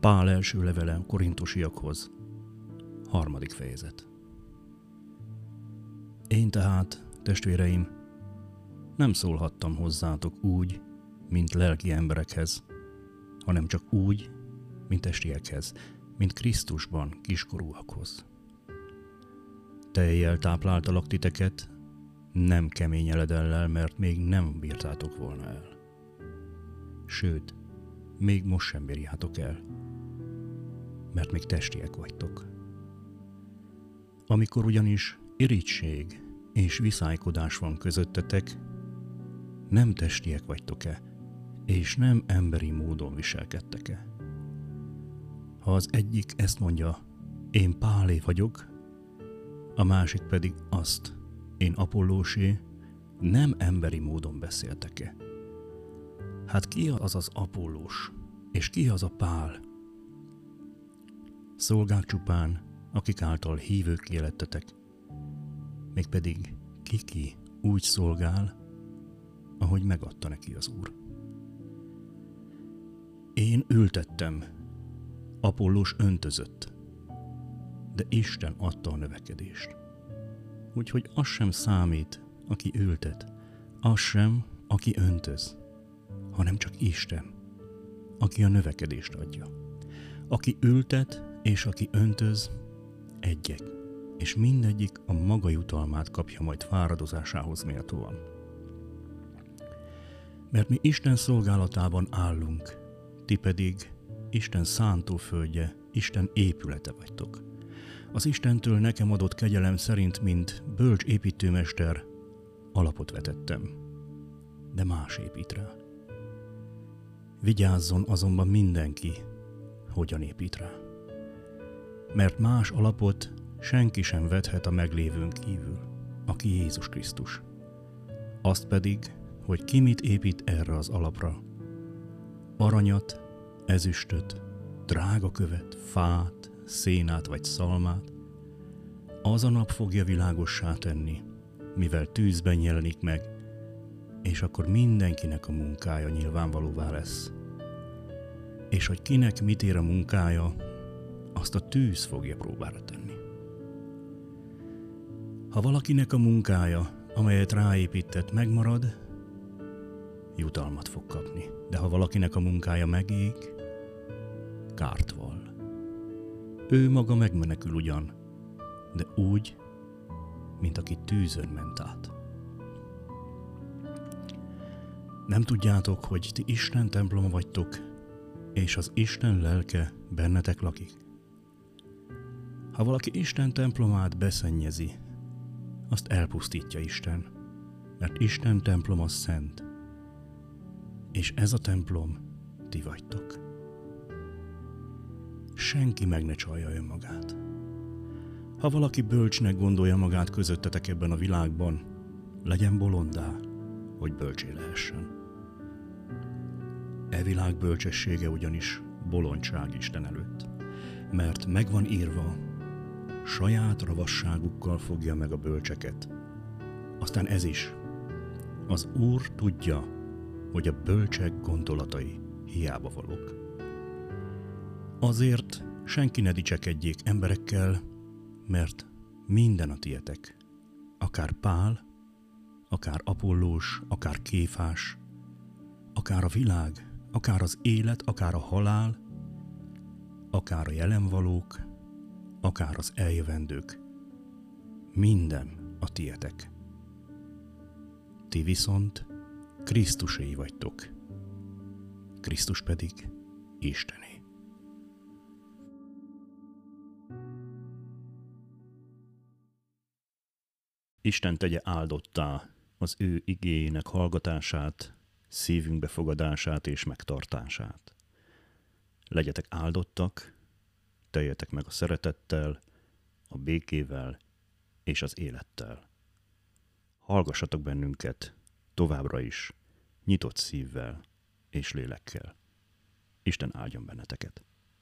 Pál első levele korintusiakhoz, harmadik fejezet. Én tehát, testvéreim, nem szólhattam hozzátok úgy, mint lelki emberekhez, hanem csak úgy, mint testiekhez, mint Krisztusban kiskorúakhoz. Tejjel tápláltalak titeket, nem kemény eledellel, mert még nem bírtátok volna el. Sőt, még most sem bírjátok el, mert még testiek vagytok. Amikor ugyanis irigység és viszálykodás van közöttetek, nem testiek vagytok-e, és nem emberi módon viselkedtek-e. Ha az egyik ezt mondja, én Pálé vagyok, a másik pedig azt, én Apollósé, nem emberi módon beszéltek-e. Hát ki az az Apollós, és ki az a Pál? Szolgák csupán, akik által hívők élettetek, mégpedig ki-ki úgy szolgál, ahogy megadta neki az Úr. Én ültettem, Apollós öntözött, de Isten adta a növekedést. Úgyhogy az sem számít, aki ültet, az sem, aki öntöz, hanem csak Isten, aki a növekedést adja. Aki ültet és aki öntöz, egyek, és mindegyik a maga jutalmát kapja majd fáradozásához méltóan. Mert mi Isten szolgálatában állunk, ti pedig Isten szántóföldje, Isten épülete vagytok. Az Istentől nekem adott kegyelem szerint, mint bölcs építőmester, alapot vetettem, de más épít rá. Vigyázzon azonban mindenki, hogyan épít rá. Mert más alapot senki sem vethet a meglévőn kívül, aki Jézus Krisztus. Azt pedig, hogy ki mit épít erre az alapra. Aranyat, ezüstöt, drága követ, fát, szénát vagy szalmát, az a nap fogja világossá tenni, mivel tűzben jelenik meg, és akkor mindenkinek a munkája nyilvánvalóvá lesz. És hogy kinek mit ér a munkája, azt a tűz fogja próbára tenni. Ha valakinek a munkája, amelyet ráépített, megmarad, jutalmat fog kapni. De ha valakinek a munkája megég, kárt val. Ő maga megmenekül ugyan, de úgy, mint aki tűzön ment át. Nem tudjátok, hogy ti Isten temploma vagytok, és az Isten lelke bennetek lakik. Ha valaki Isten templomát beszennyezi, azt elpusztítja Isten, mert Isten temploma szent, és ez a templom ti vagytok. Senki meg ne csalja önmagát. Ha valaki bölcsnek gondolja magát közöttetek ebben a világban, legyen bolondá, hogy bölcsé lehessen. E világ bölcsessége ugyanis bolondság Isten előtt, mert megvan írva, saját ravasságukkal fogja meg a bölcseket. Aztán ez is. Az Úr tudja, hogy a bölcsek gondolatai hiába valók. Azért senki ne dicsekedjék emberekkel, mert minden a tietek. Akár Pál, akár Apollós, akár Kéfás, akár a világ, akár az élet, akár a halál, akár a jelenvalók, akár az eljövendők. Minden a tietek. Ti viszont Krisztuséi vagytok. Krisztus pedig Istené. Isten tegye áldottá az ő igényének hallgatását, szívünk befogadását és megtartását. Legyetek áldottak, teljetek meg a szeretettel, a békével és az élettel. Hallgassatok bennünket továbbra is, nyitott szívvel és lélekkel. Isten áldjon benneteket!